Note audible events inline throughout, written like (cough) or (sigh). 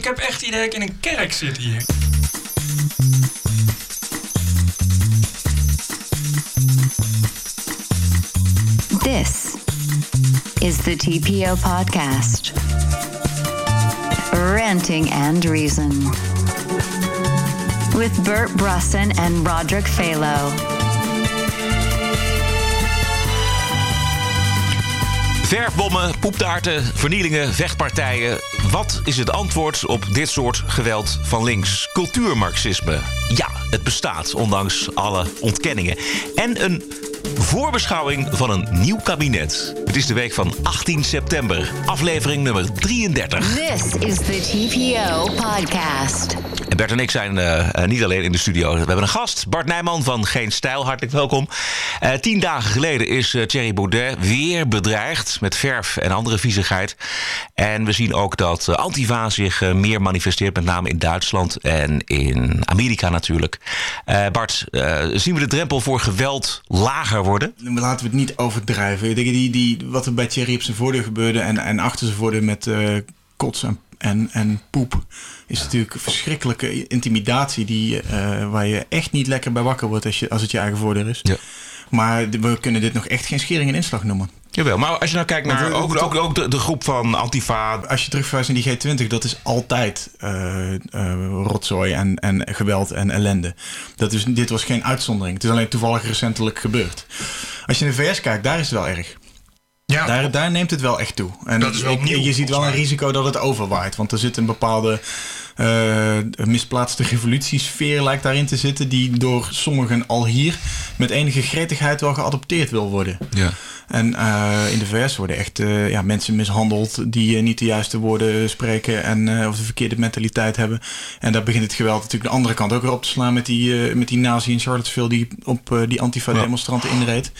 ik heb echt het idee dat ik in een kerk zit hier. This is the TPO podcast. Ranting and Reason. With Bert Brusson and Roderick Phalo. Verfbommen, poeptaarten, vernielingen, vechtpartijen. Wat is het antwoord op dit soort geweld van links? Cultuurmarxisme. Ja, het bestaat, ondanks alle ontkenningen. En een voorbeschouwing van een nieuw kabinet. Het is de week van 18 september, aflevering nummer 33. This is the TPO podcast. Bert en ik zijn eh, eh, niet alleen in de studio. We hebben een gast, Bart Nijman van Geen Stijl. Hartelijk welkom. Eh, tien dagen geleden is eh, Thierry Baudet weer bedreigd met verf en andere viezigheid. En we zien ook dat Antifa zich meer manifesteert, met name in Duitsland en in Amerika natuurlijk. Bart, zien we de drempel voor geweld lager worden? Laten we het niet overdrijven. Ik denk die, die, wat er bij Thierry op zijn voordeur gebeurde en, en achter zijn voordeur met eh kots en, en, en poep, is natuurlijk een verschrikkelijke intimidatie die, eh, waar je echt niet lekker bij wakker wordt als, je, als het je eigen voordeur is. Ja. Maar we kunnen dit nog echt geen schering en inslag noemen. Jawel, maar als je nou kijkt naar ook, ook, ook de, de groep van Antifa. Als je terugverwijst naar die G20, dat is altijd eh, eh, rotzooi en, en geweld en ellende. Dat is, dit was geen uitzondering. Het is alleen toevallig recentelijk gebeurd. Als je in de VS kijkt, daar is het wel erg. Ja, Daar, daar neemt het wel echt toe. En Dat is wel ik- nieuw, je ziet wel een risico dat het overwaait. Want er zit een bepaalde eh, misplaatste revolutiesfeer lijkt daarin te zitten... die door sommigen al hier met enige gretigheid wel geadopteerd wil worden. Ja. En eh, in de VS worden echt eh, ja, mensen mishandeld die eh, niet de juiste woorden spreken en eh, of de verkeerde mentaliteit hebben. En daar begint het geweld natuurlijk de andere kant ook weer op te slaan met die, eh, met die nazi in Charlottesville die op die antifa-demonstranten inreed.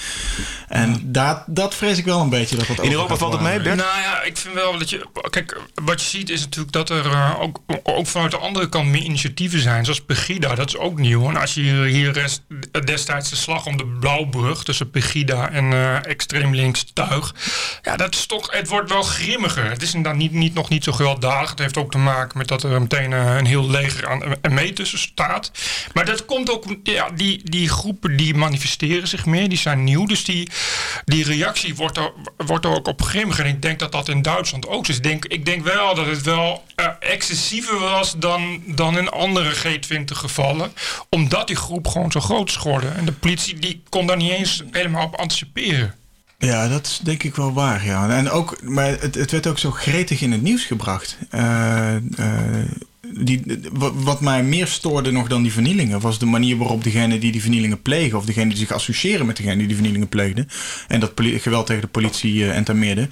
En daar, dat vrees ik wel een beetje dat dat In Europa valt het mee. Bert? Nou ja, ik vind wel dat je. Kijk, wat je ziet is natuurlijk dat er ook, ook vanuit de andere kant meer initiatieven zijn. Zoals Pegida, dat is ook nieuw. En als je hier, rest, destijds de slag om de Blauwbrug tussen Pegida en eh extreem links tuig. Ja, dat is toch. Het wordt wel grimmiger. Het is inderdaad niet, niet, nog niet zo gewelddadig. Het heeft ook te maken met dat er meteen eh, een heel leger aan mee tussen staat. Maar dat komt ook. Ja, die, die groepen die manifesteren zich meer, die zijn nieuw. Dus die, die reactie wordt er, wordt er ook op grimmiger. En ik denk dat dat in Duitsland ook is. Ik denk, ik denk wel dat het wel eh, excessiever was dan, dan in andere G20 gevallen. Omdat die groep gewoon zo groot is geworden. En de politie die kon daar niet eens helemaal op anticiperen. Ja, dat is denk ik wel waar. Ja. En ook, maar het, het werd ook zo gretig in het nieuws gebracht. Eh, eh, die, wa- wat mij meer stoorde nog dan die vernielingen, was de manier waarop degene die die vernielingen plegen, of degene die zich associëren met degene die die vernielingen pleegden, en dat geweld tegen de politie uh, entameerde,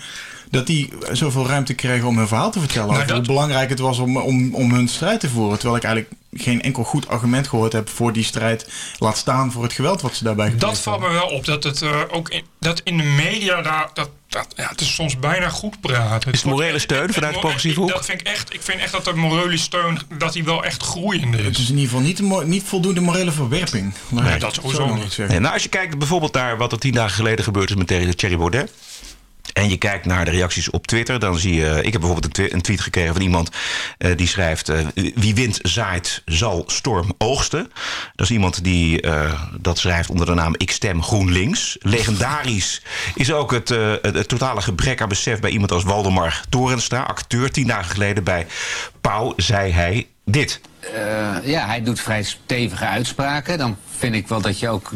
dat die zoveel ruimte kregen om hun verhaal te vertellen. Nou, over dat- hoe belangrijk het was om, om, om hun strijd te voeren. Terwijl ik eigenlijk geen enkel goed argument gehoord heb voor die strijd. Laat staan voor het geweld wat ze daarbij Dat gepleegd valt me hebben. wel op. Dat het eh, ook in, dat in de media daar. Dat, dat, ja, het is soms bijna goed praten. Is het morele steun vanuit de progressieve hoek? Dat vind ik echt. Ik vind echt dat de morele steun. dat die wel echt groeiende is. Het is in ieder geval niet, niet voldoende morele verwerping. Laat Nee, dat zo sowieso niet. Nee, nou, als je kijkt bijvoorbeeld naar wat er tien dagen geleden gebeurd is met Thierry Baudet. En je kijkt naar de reacties op Twitter, dan zie je. Ik heb bijvoorbeeld een, tweet gekregen van iemand eh, die schrijft: eh, Wie wind zaait, zal storm oogsten. Dat is iemand die eh, dat schrijft onder de naam Ik stem GroenLinks. Legendarisch is ook het, het, totale gebrek aan besef bij iemand als Waldemar Torenstra, acteur. Tien dagen geleden bij Pauw zei hij dit. Ja, hij doet vrij stevige uitspraken. Dan vind ik wel dat je ook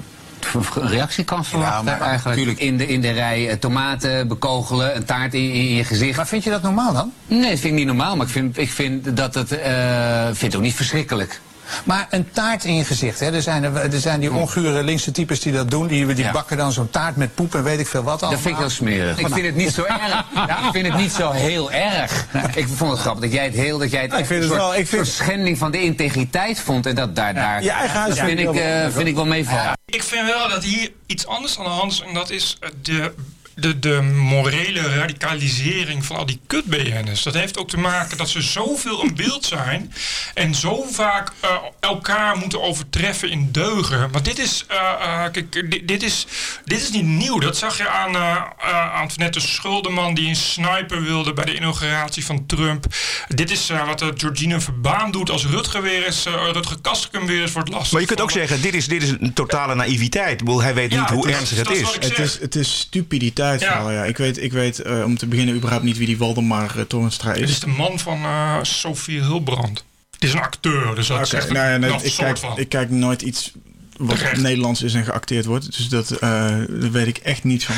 een reactie kan verwachten. maar eigenlijk in de, in de rij eh, tomaten bekogelen, een taart in, in je gezicht. Maar vind je dat normaal dan? Nee, dat vind ik niet normaal, maar ik vind, ik vind dat het. eh vind het ook niet verschrikkelijk. Maar een taart in je gezicht, hè? Er, zijn, er, er zijn die ongure linkse types die dat doen. Die, die Ja. bakken dan zo'n taart met poep en weet ik veel wat allemaal. Dat vind ik heel smerig. Ik vind het niet zo erg. (laughs) Ja, ik vind het niet zo heel erg. Ik vond het grappig dat jij het heel, dat jij het Ja, ik echt vind een het soort, wel- ik vind- soort schending van de integriteit vond en dat daar, daar je eigen huis dat vind ik, eh, vind ik wel meevallen. Ik vind wel dat hier iets anders aan de hand is. En dat is de de, de morele radicalisering van al die kut-BN'ers. Dat heeft ook te maken dat ze zoveel een beeld zijn. En zo vaak eh, elkaar moeten overtreffen in deugen. Want dit is, eh, eh, kijk, dit, dit is, dit is niet nieuw. Dat zag je aan, aan net de Schuldeman die een sniper wilde bij de inauguratie van Trump. Dit is eh, wat uh, Georgina Verbaan doet als Rutger weer eens, uh, Rutger Kastrikum weer eens wordt lastig. Maar je kunt ook zeggen, dit is, dit is een totale naïviteit. Ik bedoel, hij weet Ja, niet hoe is- ernstig het is is. Het is, het is stupiditeit Ja. ja. Ik weet, ik weet eh, om te beginnen überhaupt niet wie die Waldemar uh, Torenstra Het is. is de man van eh Sophie Hulbrand. Het is een acteur, dus dat Oké, zegt nou ja, nee, ik, kijk, van. ik kijk nooit iets wat Terecht. Nederlands is en geacteerd wordt. Dus dat, daar weet ik echt niets van.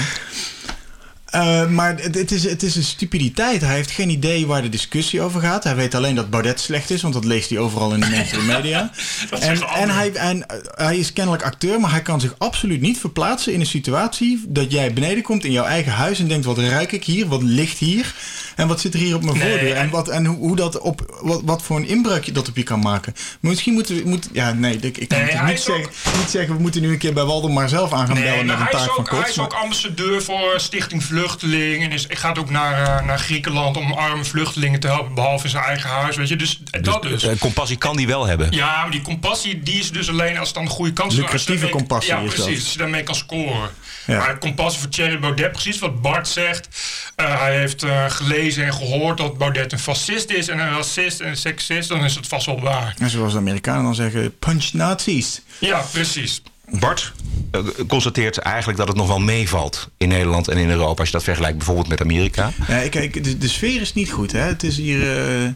Eh, maar het, het, is, het is een stupiditeit. Hij heeft geen idee waar de discussie over gaat. Hij weet alleen dat Baudet slecht is, want dat leest hij overal in de mainstream (laughs) media. En en, hij, en eh, hij is kennelijk acteur, maar hij kan zich absoluut niet verplaatsen in een situatie dat jij beneden komt in jouw eigen huis en denkt: wat ruik ik hier? Wat ligt hier? En wat zit er hier op mijn Nee, voordeur? En, wat, en hoe, hoe dat op, wat, wat voor een inbreuk je dat op je kan maken. Maar misschien moeten we. Moet, ja, nee, ik, ik kan Nee, niet zeggen, niet zeggen: we moeten nu een keer bij Waldemar zelf aan gaan Nee, bellen met een hij is, taak van ook, hij is maar- ook ambassadeur voor Stichting Vluchteling. En is, gaat ook naar, eh, naar Griekenland om arme vluchtelingen te helpen. Behalve in zijn eigen huis. Weet je, dus dat dus. Eh, compassie kan die wel hebben. Ja, maar die compassie die is dus alleen als het dan de goede kans is. Lucratieve compassie Ja, is dat. precies. Als je daarmee kan scoren. Ja. Maar compassie voor Thierry Baudet, precies wat Bart zegt. Eh, hij heeft eh, gelezen en gehoord dat Baudet een fascist is en een racist en een seksist. Dan is het vast wel waar. En zoals de Amerikanen dan zeggen: punch Nazis. Ja, precies. Bart eh, constateert eigenlijk dat het nog wel meevalt in Nederland en in Europa. Als je dat vergelijkt bijvoorbeeld met Amerika. Ja, kijk, de, de sfeer is niet goed. Hè? Het is hier.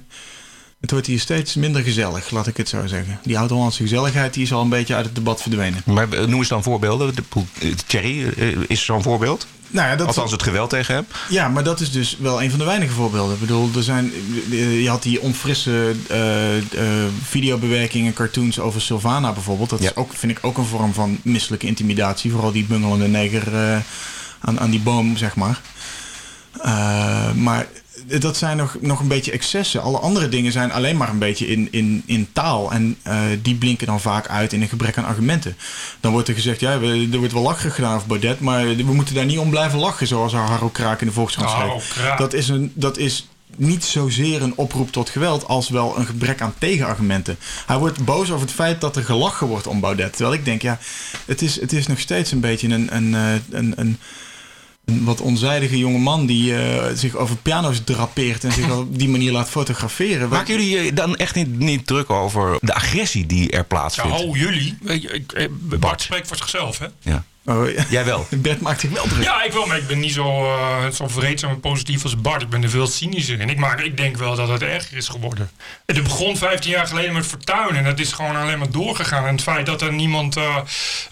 Het wordt hier steeds minder gezellig, laat ik het zo zeggen. Die oud-Hollandse gezelligheid die is al een beetje uit het debat verdwenen. Maar eh, noem eens dan voorbeelden. De, Thierry eh, is zo'n voorbeeld. Nou ja, dat, Althans het geweld tegen hem. ja, maar dat is dus wel een van de weinige voorbeelden. Ik bedoel, er zijn, eh, je had die onfrisse eh, eh, videobewerkingen, cartoons over Sylvana bijvoorbeeld. Dat Ja. is ook, vind ik ook een vorm van misselijke intimidatie. Vooral die bungelende neger aan, aan die boom, zeg maar. Maar dat zijn nog, nog een beetje excessen. Alle andere dingen zijn alleen maar een beetje in, in, in taal. En eh, die blinken dan vaak uit in een gebrek aan argumenten. Dan wordt er gezegd, ja, we- er wordt wel lacherig gedaan over Baudet... maar we moeten daar niet om blijven lachen, zoals Harro Kraak in de Volkskrant Harro schreef. Dat is, een, dat is niet zozeer een oproep tot geweld... als wel een gebrek aan tegenargumenten. Hij wordt boos over het feit dat er gelachen wordt om Baudet. Terwijl ik denk, ja, het is, het is nog steeds een beetje een... een, eh, een, een een wat onzijdige jonge man die eh, zich over piano's drapeert en zich (laughs) op die manier laat fotograferen. Maken jullie je dan echt niet, niet druk over de agressie die er Ja, plaatsvindt? oh, jullie. Weet je, ik, eh, Bart spreekt voor zichzelf, hè? Ja. Oh, ja. Jij wel. (laughs) Bert maakt zich wel druk. Ja, ik wel, maar ik ben niet zo, eh zo vreedzaam en positief als Bart. Ik ben er veel cynischer in. Ik, maak, ik denk wel dat het erger is geworden. Het begon 15 jaar geleden met Fortuyn en dat is gewoon alleen maar doorgegaan. En het feit dat er niemand eh,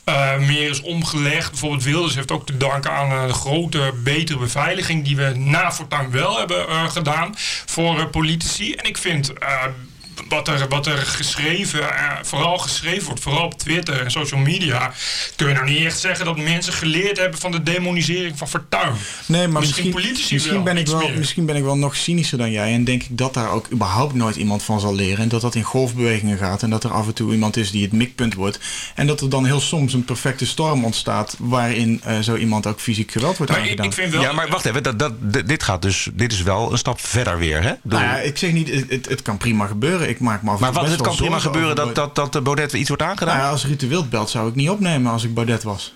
eh, meer is omgelegd, bijvoorbeeld Wilders heeft ook te danken aan de grote, betere beveiliging die we na Fortuyn wel hebben eh, gedaan voor eh, politici. En ik vind... wat er, wat er geschreven, eh, vooral geschreven wordt, vooral op Twitter en social media, kun je nou niet echt zeggen dat mensen geleerd hebben van de demonisering van Fortuyn. Nee, maar Misschien misschien, politici misschien, wel, ben ik wel, meer. misschien ben ik wel nog cynischer dan jij. En denk ik dat daar ook überhaupt nooit iemand van zal leren. En dat dat in golfbewegingen gaat. En dat er af en toe iemand is die het mikpunt wordt. En dat er dan heel soms een perfecte storm ontstaat. waarin eh, zo iemand ook fysiek geweld wordt Maar ik, aangedaan. ik vind wel. Ja, maar wacht even. Dat, dat, dit- gaat dus, dit is wel een stap verder weer. Hè? Nou ja, ik zeg niet, het, het kan prima gebeuren. Ik maak me af maar wat, het kan prima gebeuren dat, dat, dat de Baudet iets wordt aangedaan. Nou ja, als de Wild belt, zou ik niet opnemen als ik Baudet was.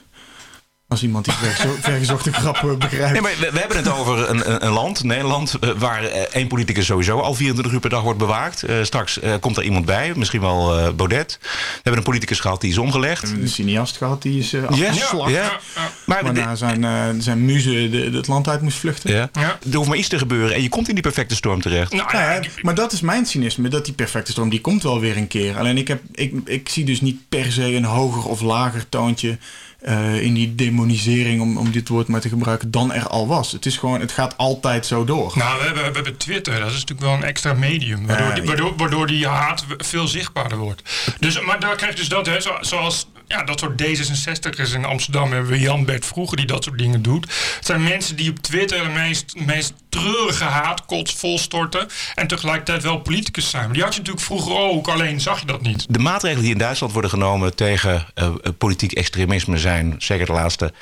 Als iemand die vergezo- vergezochte grap eh, begrijpt. Nee, maar we, we hebben het over een, een, een land, Nederland, eh, waar eh, één politicus sowieso al 24 uur per dag wordt bewaakt. Eh, straks eh, komt er iemand bij, misschien wel eh, Baudet. We hebben een politicus gehad die is omgelegd. We hebben een cineast gehad die is uh, Ja, afgeslacht. ja. Ja, ja. Maar Waarna zijn, eh, zijn muze de, de- het land uit moest vluchten. ja. Ja. er hoeft maar iets te gebeuren en je komt in die perfecte storm terecht. Nou, ja, ja, ik- maar dat is mijn cynisme. Dat die perfecte storm, die komt wel weer een keer. Alleen ik, heb, ik, ik zie dus niet per se een hoger of lager toontje eh, in die demonisering, om, om dit woord maar te gebruiken, dan er al was. Het is gewoon, het gaat altijd zo door. Nou, we hebben, we hebben Twitter. Dat is natuurlijk wel een extra medium. Waardoor, Ja, die, waardoor, waardoor die haat veel zichtbaarder wordt. Dus, maar daar krijg je dus dat, hè, zo- zoals ja, dat soort D66'ers in Amsterdam hebben we Jan Bert Vroeger die dat soort dingen doet. Het zijn mensen die op Twitter de meest, meest treurige haatkots volstorten. En tegelijkertijd wel politicus zijn. Maar die had je natuurlijk vroeger ook, alleen zag je dat niet. De maatregelen die in Duitsland worden genomen tegen eh, eh, politiek extremisme zijn, zeker de laatste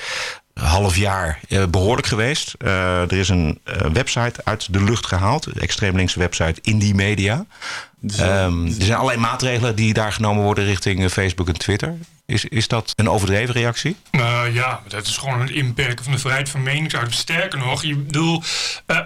half jaar eh, behoorlijk geweest. Eh, er is een eh, website uit de lucht gehaald. De extreem linkse website Indie Media. Ehm, er zijn allerlei maatregelen die daar genomen worden richting eh, Facebook en Twitter. Is, is dat een overdreven reactie? Nou ja, dat is gewoon een inperken van de vrijheid van meningsuiting. Sterker nog, je bedoel, eh,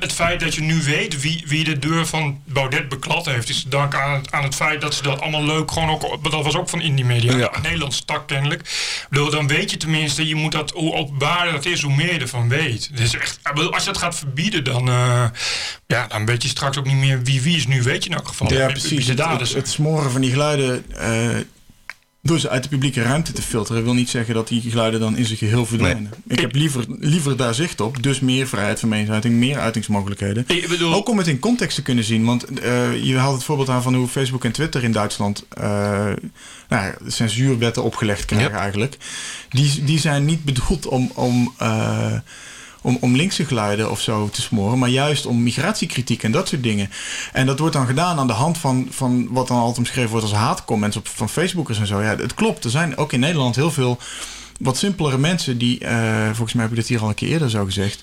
het feit dat je nu weet wie, wie de deur van Baudet beklad heeft, is te danken aan het, aan het feit dat ze dat allemaal leuk gewoon ook. Dat was ook van Indie Media, Ja. de Nederlandse tak kennelijk. Ik bedoel, dan weet je tenminste, je moet dat, hoe openbaar dat is, hoe meer je ervan weet. Dus echt, bedoel, als je dat gaat verbieden, dan, eh, ja, dan weet je straks ook niet meer wie wie is. Nu weet je in elk geval. Ja, precies. de Het, daders het, zijn. het smoren van die geluiden eh, door ze uit de publieke ruimte te filteren... wil niet zeggen dat die geluiden dan in zijn geheel verdwijnen. Ik heb liever, liever daar zicht op. Dus meer vrijheid van meningsuiting, meer uitingsmogelijkheden. Ik bedoel- Ook om het in context te kunnen zien. Want eh, je haalt het voorbeeld aan van hoe Facebook en Twitter in Duitsland... eh, nou, censuurwetten opgelegd krijgen Yep. eigenlijk. Die, die zijn niet bedoeld om... om eh, om, om linkse geluiden of zo te smoren, maar juist om migratiekritiek en dat soort dingen. En dat wordt dan gedaan aan de hand van, van wat dan altijd omschreven wordt als haatcomments op, van Facebookers en zo. Ja, het klopt. Er zijn ook in Nederland heel veel wat simpelere mensen die, eh, volgens mij heb ik dit hier al een keer eerder zo gezegd,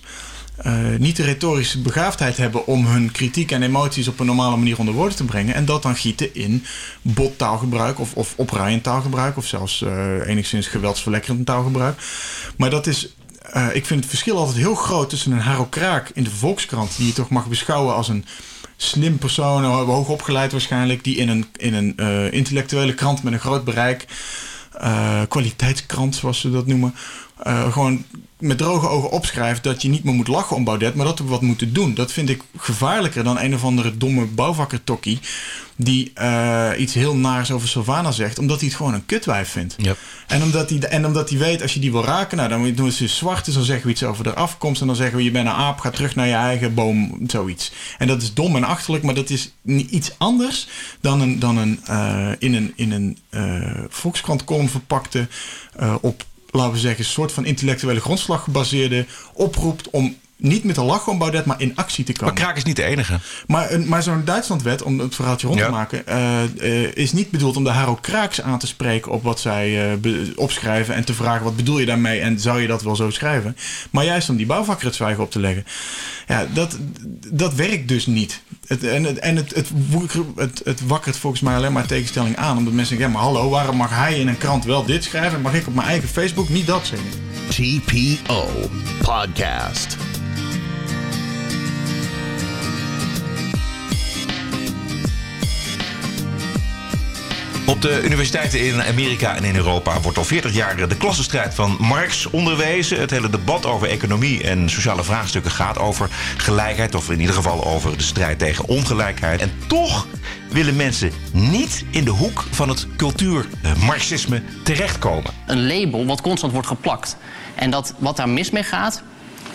eh, niet de retorische begaafdheid hebben om hun kritiek en emoties op een normale manier onder woorden te brengen. En dat dan gieten in bot taalgebruik of, of opruiend taalgebruik of zelfs eh, enigszins geweldsverlekkerend taalgebruik. Maar dat is eh, ik vind het verschil altijd heel groot tussen een Haro Kraak in de Volkskrant, die je toch mag beschouwen als een slim persoon, hoog opgeleid waarschijnlijk, die in een, in een eh, intellectuele krant met een groot bereik, eh, kwaliteitskrant zoals ze dat noemen, eh, gewoon met droge ogen opschrijft dat je niet meer moet lachen om Baudet, maar dat we wat moeten doen. Dat vind ik gevaarlijker dan een of andere domme bouwvakkertokkie die eh, iets heel naars over Sylvana zegt, omdat hij het gewoon een kutwijf vindt. Yep. En omdat, hij, en omdat hij weet, als je die wil raken, nou, dan doen ze zwart, dus dan zeggen we iets over de afkomst. En dan zeggen we, je bent een aap, ga terug naar je eigen boom, zoiets. En dat is dom en achterlijk, maar dat is iets anders dan een, dan een, eh, in een, in een Volkskrant column verpakte, op, laten we zeggen, een soort van intellectuele grondslag gebaseerde oproept om niet met te lachen om Baudet, maar in actie te komen. Maar Kraak is niet de enige. Maar, een- maar zo'n Duitslandwet, om het verhaaltje rond Ja. te maken, eh, eh, is niet bedoeld om de Haro Kraaks aan te spreken op wat zij eh, be- opschrijven en te vragen wat bedoel je daarmee en zou je dat wel zo schrijven. Maar juist om die bouwvakker het zwijgen op te leggen. Ja, dat, dat werkt dus niet. En het, en het, het, wakkert volgens mij alleen maar tegenstelling aan. Omdat mensen zeggen, maar hallo, waarom mag hij in een krant wel dit schrijven en mag ik op mijn eigen Facebook niet dat zeggen? TPO Podcast. Op de universiteiten in Amerika en in Europa wordt al 40 jaar de klassenstrijd van Marx onderwezen. Het hele debat over economie en sociale vraagstukken gaat over gelijkheid, of in ieder geval over de strijd tegen ongelijkheid. En toch willen mensen niet in de hoek van het cultuurmarxisme terechtkomen. een label wat constant wordt geplakt. En dat, wat daar mis mee gaat,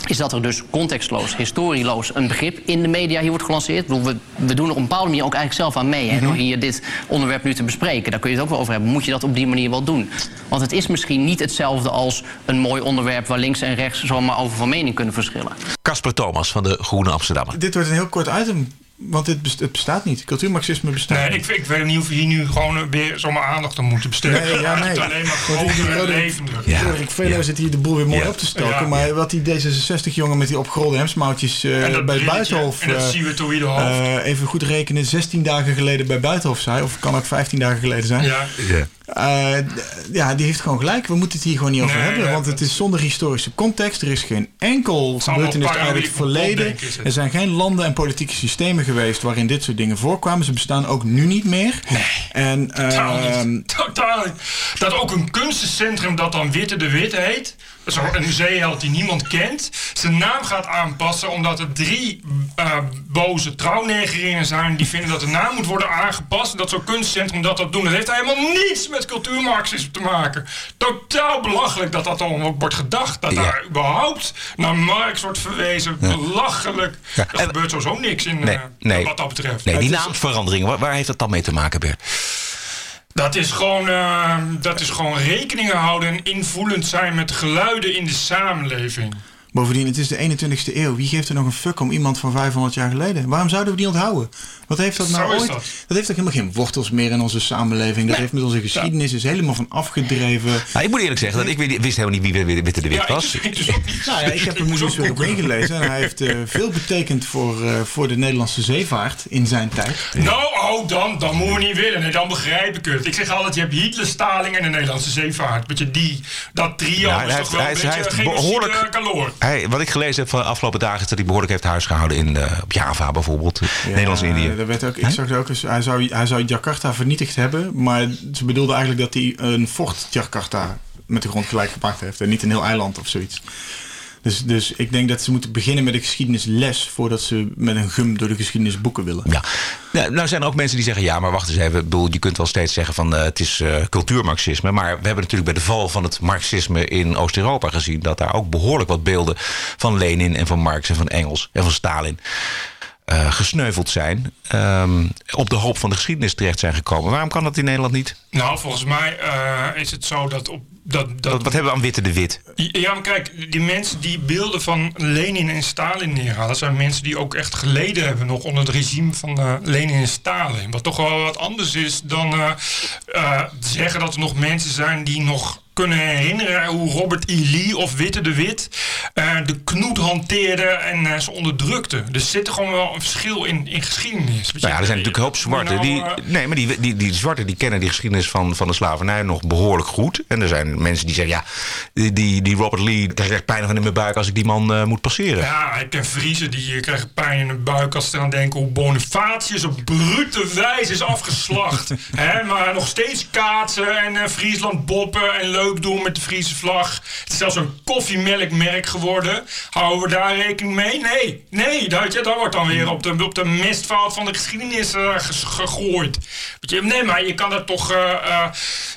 is dat er dus contextloos, historieloos een begrip in de media hier wordt gelanceerd. Ik bedoel, we, we doen er op een bepaalde manier ook eigenlijk zelf aan mee. Hè, door hier dit onderwerp nu te bespreken. Daar kun je het ook wel over hebben. Moet je dat op die manier wel doen? Want het is misschien niet hetzelfde als een mooi onderwerp waar links en rechts zomaar over van mening kunnen verschillen. Casper Thomas van de Groene Amsterdammer. Dit wordt een heel kort item, want het, best- het bestaat niet. Cultuurmarxisme bestaat Nee, niet. ik, ik weet niet of we hier nu gewoon eh, weer zomaar aandacht aan moeten besteden. Nee, ja, (laughs) nee. Het alleen maar groter en Roderick- levendig. Ja. Roderick Velo zit hier de boel weer mooi Ja. op te stoken. Ja. Maar wat die D66-jongen met die opgerolde hemsmouwtjes eh, En dat bij het Buitenhof... Eh, eh, even goed rekenen, 16 dagen geleden bij Buitenhof zei. Of kan ook 15 dagen geleden zijn. ja. Eh, ja, die heeft gewoon gelijk. We moeten het hier gewoon niet over Nee, hebben. nee, Want het is zonder historische context. Er is geen enkel gebeurtenis uit het verleden. Er zijn geen landen en politieke systemen geweest waarin dit soort dingen voorkwamen. Ze bestaan ook nu niet meer. En, Totaal ehm, niet. Totaal niet. Dat ook een kunstencentrum dat dan Witte de Wit heet. Zo een zeeheld die niemand kent. Zijn naam gaat aanpassen omdat er drie eh, boze trouwnegerinnen zijn. Die vinden dat de naam moet worden aangepast. En dat zo'n kunstcentrum dat dat doen. Dat heeft helemaal niets met cultuurmarxisme te maken. Totaal belachelijk dat dat dan ook wordt gedacht. Dat Ja. daar überhaupt naar Marx wordt verwezen. Belachelijk. Ja. Er En- gebeurt sowieso niks in Nee, eh, nee. wat dat betreft. Nee, die naamsverandering, waar, waar heeft dat dan mee te maken, Bert? Dat is, gewoon, eh, dat is gewoon rekeningen houden en invoelend zijn met geluiden in de samenleving. Bovendien, het is de 21ste eeuw. Wie geeft er nog een fuck om iemand van 500 jaar geleden? Waarom zouden we die onthouden? Wat heeft dat nou Zo is ooit? dat. heeft toch helemaal geen wortels meer in onze samenleving. Dat heeft met onze geschiedenis is helemaal van afgedreven. Nou, ik moet eerlijk zeggen dat ik weet- wist helemaal niet wie Witte de Wit was. ik dus. Nou ja, ik heb hem dus ook weer op googlen. ingelezen. En hij heeft eh, veel betekend voor, eh, voor de Nederlandse zeevaart in zijn tijd. Nou, oh, dan, dan moeten we niet willen. Nee, dan begrijp ik het. Ik zeg altijd, je hebt Hitler, Stalin en de Nederlandse zeevaart. Weet je, die, dat trio Ja, is hij toch heeft- wel hij een beetje heeft behoorlijk- kaloor. Hij, wat ik gelezen heb van de afgelopen dagen is dat hij behoorlijk heeft huisgehouden in eh, op Java bijvoorbeeld. Nederlands-Indië. Ja, ook, ik zag er ook eens, hij zou, hij zou Jakarta vernietigd hebben. Maar ze bedoelden eigenlijk dat hij een fort Jakarta met de grond gelijk gemaakt heeft. En niet een heel eiland of zoiets. Dus, dus ik denk dat ze moeten beginnen met de geschiedenisles voordat ze met een gum door de geschiedenisboeken willen. Ja. Nou, nou zijn er ook mensen die zeggen, ja, maar wacht eens even. Bedoel, je kunt wel steeds zeggen van eh, het is eh, cultuurmarxisme. Maar we hebben natuurlijk bij de val van het marxisme in Oost-Europa gezien... dat daar ook behoorlijk wat beelden van Lenin en van Marx en van Engels en van Stalin... eh, gesneuveld zijn, ehm, op de hoop van de geschiedenis terecht zijn gekomen. Waarom kan dat in Nederland niet? Nou, volgens mij eh, is het zo dat op dat, dat Wat, wat hebben we aan Witte de Wit? Ja, maar kijk, die mensen die beelden van Lenin en Stalin neerhalen, zijn mensen die ook echt geleden hebben nog onder het regime van eh, Lenin en Stalin. Wat toch wel wat anders is dan zeggen dat er nog mensen zijn die nog kunnen herinneren hoe Robert E. Lee of Witte de Wit eh, de knoet hanteerde en eh, ze onderdrukte. Dus er zit gewoon wel een verschil in, in geschiedenis. Nou ja, er zijn natuurlijk een hoop zwarten. nou, Die, eh, nee, maar die, die, die zwarten die kennen die geschiedenis van, van de slavernij nog behoorlijk goed. En er zijn mensen die zeggen, ja, die, die, Robert Lee, daar krijg ik pijn van in mijn buik als ik die man eh, moet passeren. Ja, ik ken Vriezen die eh, krijgen pijn in de buik als ze eraan denken hoe Bonifatius op brute wijze is afgeslacht. (laughs) Hè, maar nog steeds kaatsen en eh, Friesland boppen en leuk doen met de Friese vlag. Het is zelfs een koffiemelkmerk geworden. Houden we daar rekening mee? Nee, nee, dat, dat wordt dan weer op de, op van de geschiedenis eh, gegooid. Nee, maar je kan dat toch, eh,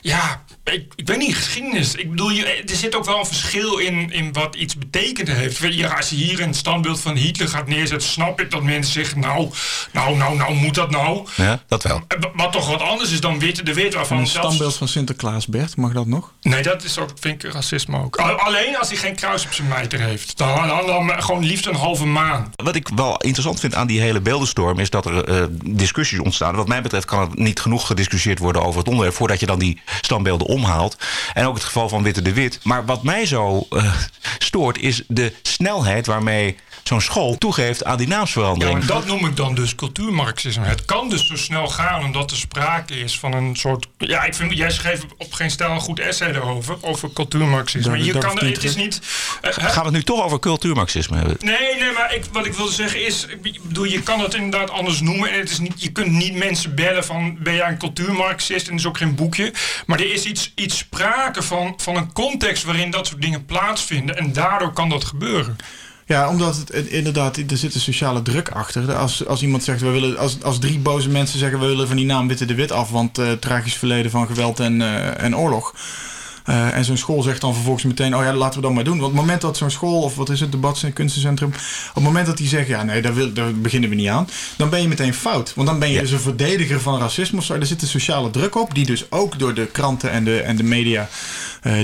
ja, ik, ik weet niet, geschiedenis. Ik bedoel, je, er zit ook wel een verschil in, in wat iets betekend heeft. Ja, als je hier een standbeeld van Hitler gaat neerzetten, snap ik dat mensen zeggen, nou, nou, nou, nou, moet dat nou? Ja, dat wel. Eh, wa- Wat toch wat anders is dan Witte de Wit, waarvan Een zelfs... standbeeld van Sinterklaas, Bert, mag dat nog? Nee, dat is ook, vind ik racisme ook. Al- Alleen als hij geen kruis op zijn mijter heeft. Dan, dan, dan gewoon liefst een halve maan. Wat ik wel interessant vind aan die hele beeldenstorm is dat er eh, discussies ontstaan. Wat mij betreft kan er niet genoeg gediscussieerd worden over het onderwerp voordat je dan die standbeelden omhaalt. En ook het geval van Witte de Wit. Maar wat mij zo eh, stoort is de snelheid waarmee zo'n school toegeeft aan die Ja, naamsverandering. maar dat noem ik dan dus cultuurmarxisme. Het kan dus zo snel gaan omdat er sprake is van een soort... Ja, ik vind, jij schreef op geen stijl een goed essay erover, over cultuurmarxisme. Dat- Je dat kan, het is niet... eh? Gaan we het nu toch over cultuurmarxisme hebben? Nee, nee, maar ik, wat ik wilde zeggen is, ik bedoel, je kan het inderdaad anders noemen. En het is niet, je kunt niet mensen bellen van, ben jij een cultuurmarxist? En er is ook geen boekje. Maar er is iets, iets sprake van, van een context waarin dat soort dingen plaatsvinden. En daardoor kan dat gebeuren. Ja, omdat het, inderdaad, er zit een sociale druk achter. Als, als iemand zegt, we willen, als, als drie boze mensen zeggen, we willen van die naam Witte de Wit af, want eh tragisch verleden van geweld en, eh, en oorlog. Eh, en zo'n school zegt dan vervolgens meteen, oh ja, laten we dat maar doen. Want op het moment dat zo'n school, of wat is het, debat en kunstencentrum, op het moment dat die zeggen, ja nee, daar, wil, daar beginnen we niet aan, dan ben je meteen fout. Want dan ben je Ja. dus een verdediger van racisme of zo. Er zit een sociale druk op, die dus ook door de kranten en de, en de media,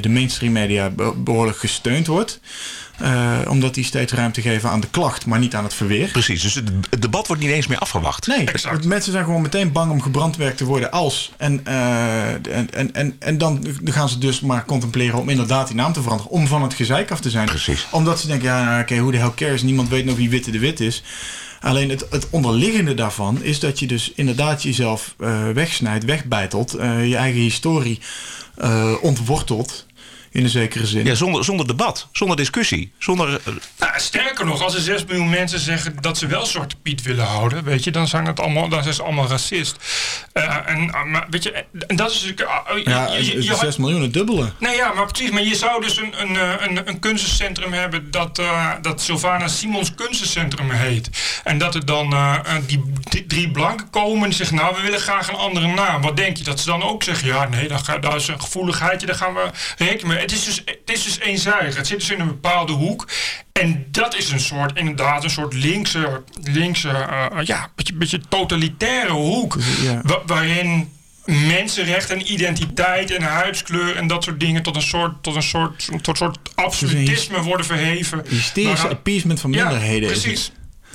de mainstream media, be- behoorlijk gesteund wordt. Eh, omdat die steeds ruimte geven aan de klacht, maar niet aan het verweer. Precies, dus het, debat wordt niet eens meer afgewacht. Nee, Exact. mensen zijn gewoon meteen bang om gebrandwerkt te worden als. En, eh, en, en, en, en dan gaan ze dus maar contempleren om inderdaad die naam te veranderen. Om van het gezeik af te zijn. Precies. Omdat ze denken, ja, nou, oké, hoe de hell cares? Niemand weet nog wie Witte de Wit is. Alleen het, het onderliggende daarvan is dat je dus inderdaad jezelf eh, wegsnijdt, wegbijtelt. je eigen historie ontwortelt. In een zekere zin. Ja, zonder, zonder debat, zonder discussie, zonder... eh, Nou, sterker nog, als er 6 miljoen mensen zeggen dat ze wel Zwarte Piet willen houden, weet je, dan zijn, het allemaal, dan zijn ze allemaal racist. Eh, en, ah, maar, weet je, en dat is natuurlijk. ah, je- ja, je- het je- is je had- 6 miljoen, het dubbele. Nee, ja, maar precies. Maar je zou dus een, een, eh, een, een kunstencentrum hebben dat, eh, dat Sylvana Simons Kunstencentrum heet. En dat er dan eh, eh, die d- drie blanken komen en zeggen, nou, we willen graag een andere naam. Wat denk je? Dat ze dan ook zeggen, ja, nee, daar, ga- daar is een gevoeligheidje, daar gaan we rekenen mee. Het is dus, het is dus eenzijdig. Het zit dus in een bepaalde hoek. En dat is een soort, inderdaad, een soort linkse, linkse eh, ja, beetje, beetje totalitaire hoek. ja. Wa- waarin mensenrechten en identiteit en huidskleur en dat soort dingen tot een soort, tot een soort, tot een soort absolutisme worden verheven. Hysterische appeasement van Ja, minderheden is precies.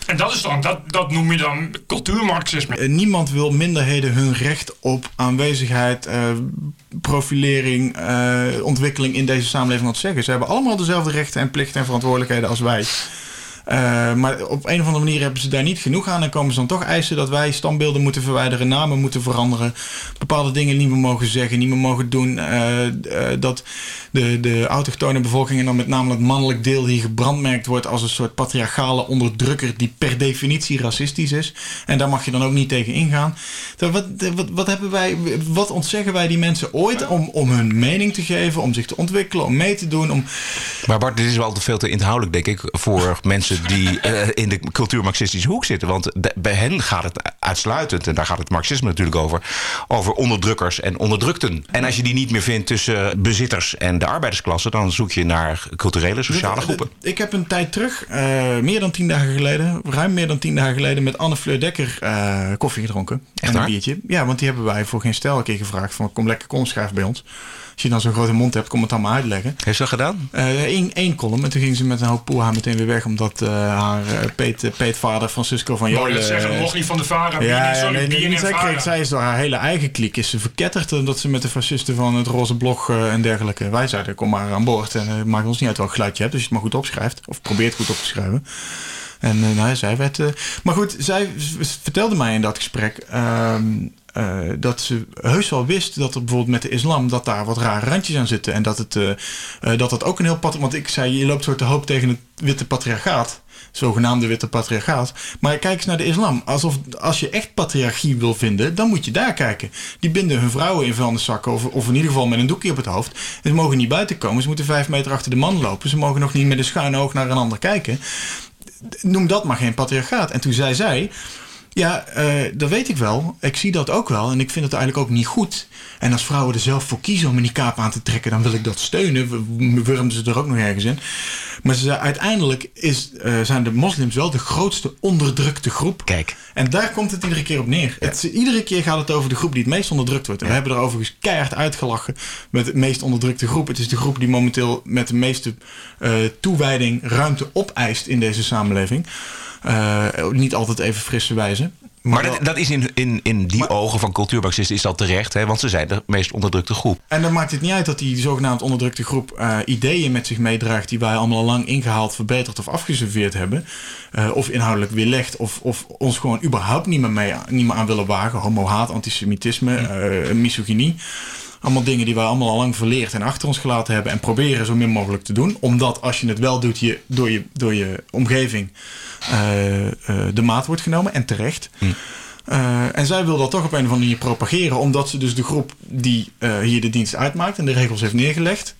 En dat is dan, dat, dat noem je dan cultuurmarxisme. Eh, Niemand wil minderheden hun recht op aanwezigheid, eh, profilering, eh, ontwikkeling in deze samenleving ontzeggen. Ze hebben allemaal dezelfde rechten en plichten en verantwoordelijkheden als wij. Eh, maar op een of andere manier hebben ze daar niet genoeg aan en komen ze dan toch eisen dat wij standbeelden moeten verwijderen, namen moeten veranderen, bepaalde dingen niet meer mogen zeggen, niet meer mogen doen. eh, eh, dat de, de autochtone bevolking en dan met name het mannelijk deel hier gebrandmerkt wordt als een soort patriarchale onderdrukker die per definitie racistisch is. En daar mag je dan ook niet tegen ingaan. Wat, wat, wat, hebben wij, wat ontzeggen wij die mensen ooit om, om hun mening te geven, om zich te ontwikkelen, om mee te doen? Om, Maar Bart, dit is wel te veel te inhoudelijk, denk ik, voor (laughs) mensen die eh, in de cultuurmarxistische hoek zitten. Want bij hen gaat het uitsluitend, en daar gaat het marxisme natuurlijk over, over onderdrukkers en onderdrukten. En als je die niet meer vindt tussen bezitters en de arbeidersklasse, dan zoek je naar culturele, sociale groepen. Ik heb een tijd terug, eh, meer dan tien dagen geleden, ruim meer dan tien dagen geleden, met Anne Fleur Dekker eh, koffie gedronken. en een biertje. Ja, want die hebben wij voor geen stijl een keer gevraagd van kom lekker kom schrijf bij ons. Als je dan zo'n grote mond hebt, kom het allemaal uitleggen. Heeft ze dat gedaan? Eén één column. En toen ging ze met een hoop poeha meteen weer weg. Omdat eh, haar eh, Peet, eh, peetvader Francisco van Jolen... net zeggen, eh, mocht niet van de VARA. ja, nee, nee, niet kreeg, zij is door haar hele eigen kliek is ze verketterd. Omdat ze met de fascisten van het Roze Blog eh, en dergelijke... Wij zeiden, kom maar aan boord. En het maakt ons niet uit welk geluid je hebt. Dus je het maar goed opschrijft. Of probeert goed op te schrijven. En eh, nou, zij werd... eh, maar goed, zij vertelde mij in dat gesprek... ehm, eh, dat ze heus wel wist dat er bijvoorbeeld met de islam... dat daar wat rare randjes aan zitten. En dat het, eh, eh, dat, het ook een heel... pat- Want ik zei, je loopt zo te hoop tegen het witte patriarchaat zogenaamde witte patriarchaat. Maar kijk eens naar de islam. Alsof als je echt patriarchie wil vinden, dan moet je daar kijken. Die binden hun vrouwen in vuilniszakken of, of in ieder geval met een doekje op het hoofd. En ze mogen niet buiten komen. Ze moeten vijf meter achter de man lopen. Ze mogen nog niet met een schuin oog naar een ander kijken. Noem dat maar geen patriarchaat. En toen zei zij... Ja, eh, dat weet ik wel. Ik zie dat ook wel. En ik vind het eigenlijk ook niet goed. En als vrouwen er zelf voor kiezen om een kaap aan te trekken, dan wil ik dat steunen. W- Wurmden ze er ook nog ergens in. Maar ze uiteindelijk is, eh, zijn de moslims wel de grootste onderdrukte groep. Kijk. En daar komt het iedere keer op neer. Het, iedere keer gaat het over de groep die het meest onderdrukt wordt. En we hebben er overigens keihard uitgelachen met het meest onderdrukte groep. Het is de groep die momenteel met de meeste eh, toewijding ruimte opeist in deze samenleving. Eh, niet altijd even frisse wijze. Maar wel- dat, dat is in, in, in die ogen van cultuurmarxisten is dat terecht, hè? want ze zijn de meest onderdrukte groep. En dan maakt het niet uit dat die zogenaamd onderdrukte groep eh, ideeën met zich meedraagt die wij allemaal al lang ingehaald, verbeterd of afgeserveerd hebben. Eh, of inhoudelijk weerlegd of, of ons gewoon überhaupt niet meer, mee, niet meer aan willen wagen. Homo-haat, antisemitisme, eh, misogynie. Allemaal dingen die wij allemaal al lang verleerd en achter ons gelaten hebben. En proberen zo min mogelijk te doen. Omdat als je het wel doet, je door je, door je omgeving eh, eh, de maat wordt genomen. En terecht. Eh, en zij wil dat toch op een of andere manier propageren. Omdat ze dus de groep die hier de dienst uitmaakt en de regels heeft neergelegd.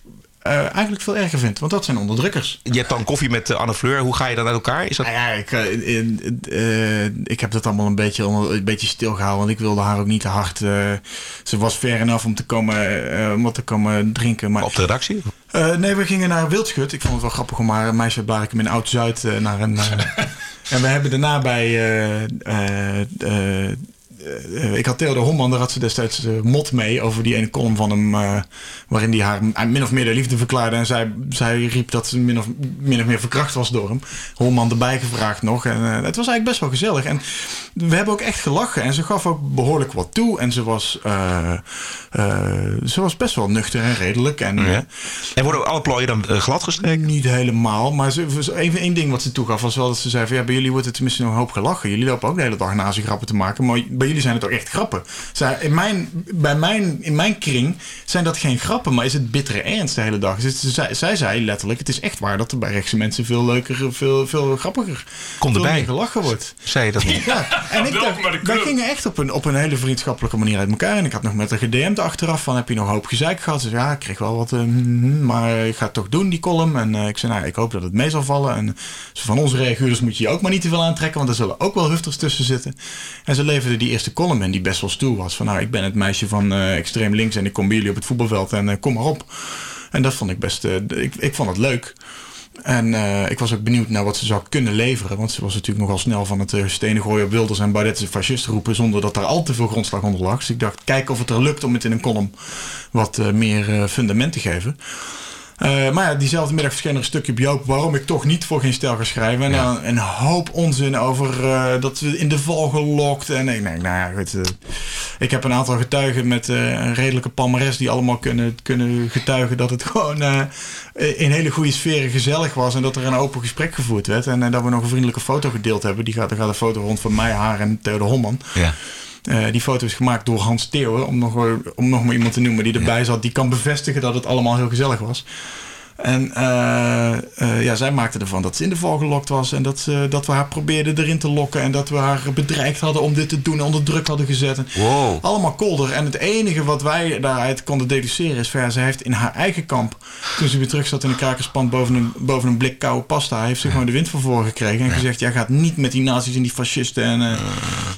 Eh, eigenlijk veel erger vindt. Want dat zijn onderdrukkers. Je hebt dan koffie met eh, Anne Fleur. Hoe ga je dan uit elkaar? Is dat... Nou ja, ik, eh, ik heb dat allemaal een beetje, een beetje stilgehouden. Want ik wilde haar ook niet te hard. ze was ver enough om te komen, om te komen drinken. Maar, Op de redactie? Nee, we gingen naar Wildschut. Ik vond het wel grappig om haar een meisje uit Blarikum in Oud-Zuid naar een... (laughs) en we hebben daarna bij... eh, ik had Theodor Homman, daar had ze destijds eh, mot mee over die ene column van hem, eh, waarin hij haar min of meer de liefde verklaarde. En zij, zij riep dat ze min of, min of meer verkracht was door hem. Homman erbij gevraagd nog. En het was eigenlijk best wel gezellig. En we hebben ook echt gelachen. En ze gaf ook behoorlijk wat toe. En ze was, ze was best wel nuchter en redelijk. En, Ja. En worden alle plooien dan eh, glad gestreken? Niet helemaal, maar ze, ze- even één ding wat ze toegaf was wel dat ze zei van ja, bij jullie wordt het tenminste nog een hoop gelachen. Jullie lopen ook de hele dag nazi grappen te maken, maar bij jullie zijn het ook echt grappen. Zij, in, mijn, bij mijn, in mijn kring zijn dat geen grappen, maar is het bittere ernst de hele dag. Dus het- zij, zij zei letterlijk, het is echt waar dat er bij rechtse mensen veel leuker, veel, veel grappiger, Kom veel erbij. gelachen wordt. Zei je dat niet? Ja, en ik dacht, wij gingen echt op een, op een hele vriendschappelijke manier uit elkaar. En ik had nog met haar gedM'd achteraf van, heb je nog een hoop gezeik gehad? Ze zei, ja, ik kreeg wel wat, eh, mm, maar ik ga het toch doen, die column. En eh, ik zei, nou, ik hoop dat het mee zal vallen. En ze van onze reaguurders moet je je ook maar niet te veel aantrekken, want er zullen ook wel hufters tussen zitten. En ze leverde die eerste column in, die best wel stoer was. Van, nou, ik ben het meisje van eh, extreem links en ik kom bij jullie op het voetbalveld en eh, kom maar op. En dat vond ik best, eh, ik, ik vond het leuk. En ik was ook benieuwd naar wat ze zou kunnen leveren. Want ze was natuurlijk nogal snel van het stenen gooien op Wilders en Baudet is fascist roepen. Zonder dat er al te veel grondslag onder lag. Dus ik dacht, kijk of het er lukt om het in een column wat meer fundament te geven. Uh, maar ja, diezelfde middag verscheen er een stukje op Joop waarom ik toch niet voor geen stijl ga schrijven. En een hoop onzin over uh, dat we in de val gelokt. En ik denk, nou ja, goed. Uh, ik heb een aantal getuigen met een redelijke palmares die allemaal kunnen, kunnen getuigen dat het (laughs) gewoon in hele goede sferen gezellig was. En dat er een open gesprek gevoerd werd. En dat we nog een vriendelijke foto gedeeld hebben. Die gaat, er gaat een foto rond van mij, haar en Theo de Homman. Ja. Uh, die foto is gemaakt door Hans Theeuwen, om nog, om nog maar iemand te noemen die erbij zat. Die kan bevestigen dat het allemaal heel gezellig was. En uh, uh, ja, zij maakte ervan dat ze in de val gelokt was. En dat, ze, dat we haar probeerden erin te lokken. En dat we haar bedreigd hadden om dit te doen. En onder druk hadden gezet. Wow. Allemaal kolder. En het enige wat wij daaruit konden deduceren is... Ja, ze heeft in haar eigen kamp... Toen ze weer terug zat in de krakerspand boven een, boven een blik koude pasta... heeft ze gewoon de wind van voren gekregen. En gezegd, jij gaat niet met die nazi's en die fascisten. En, uh,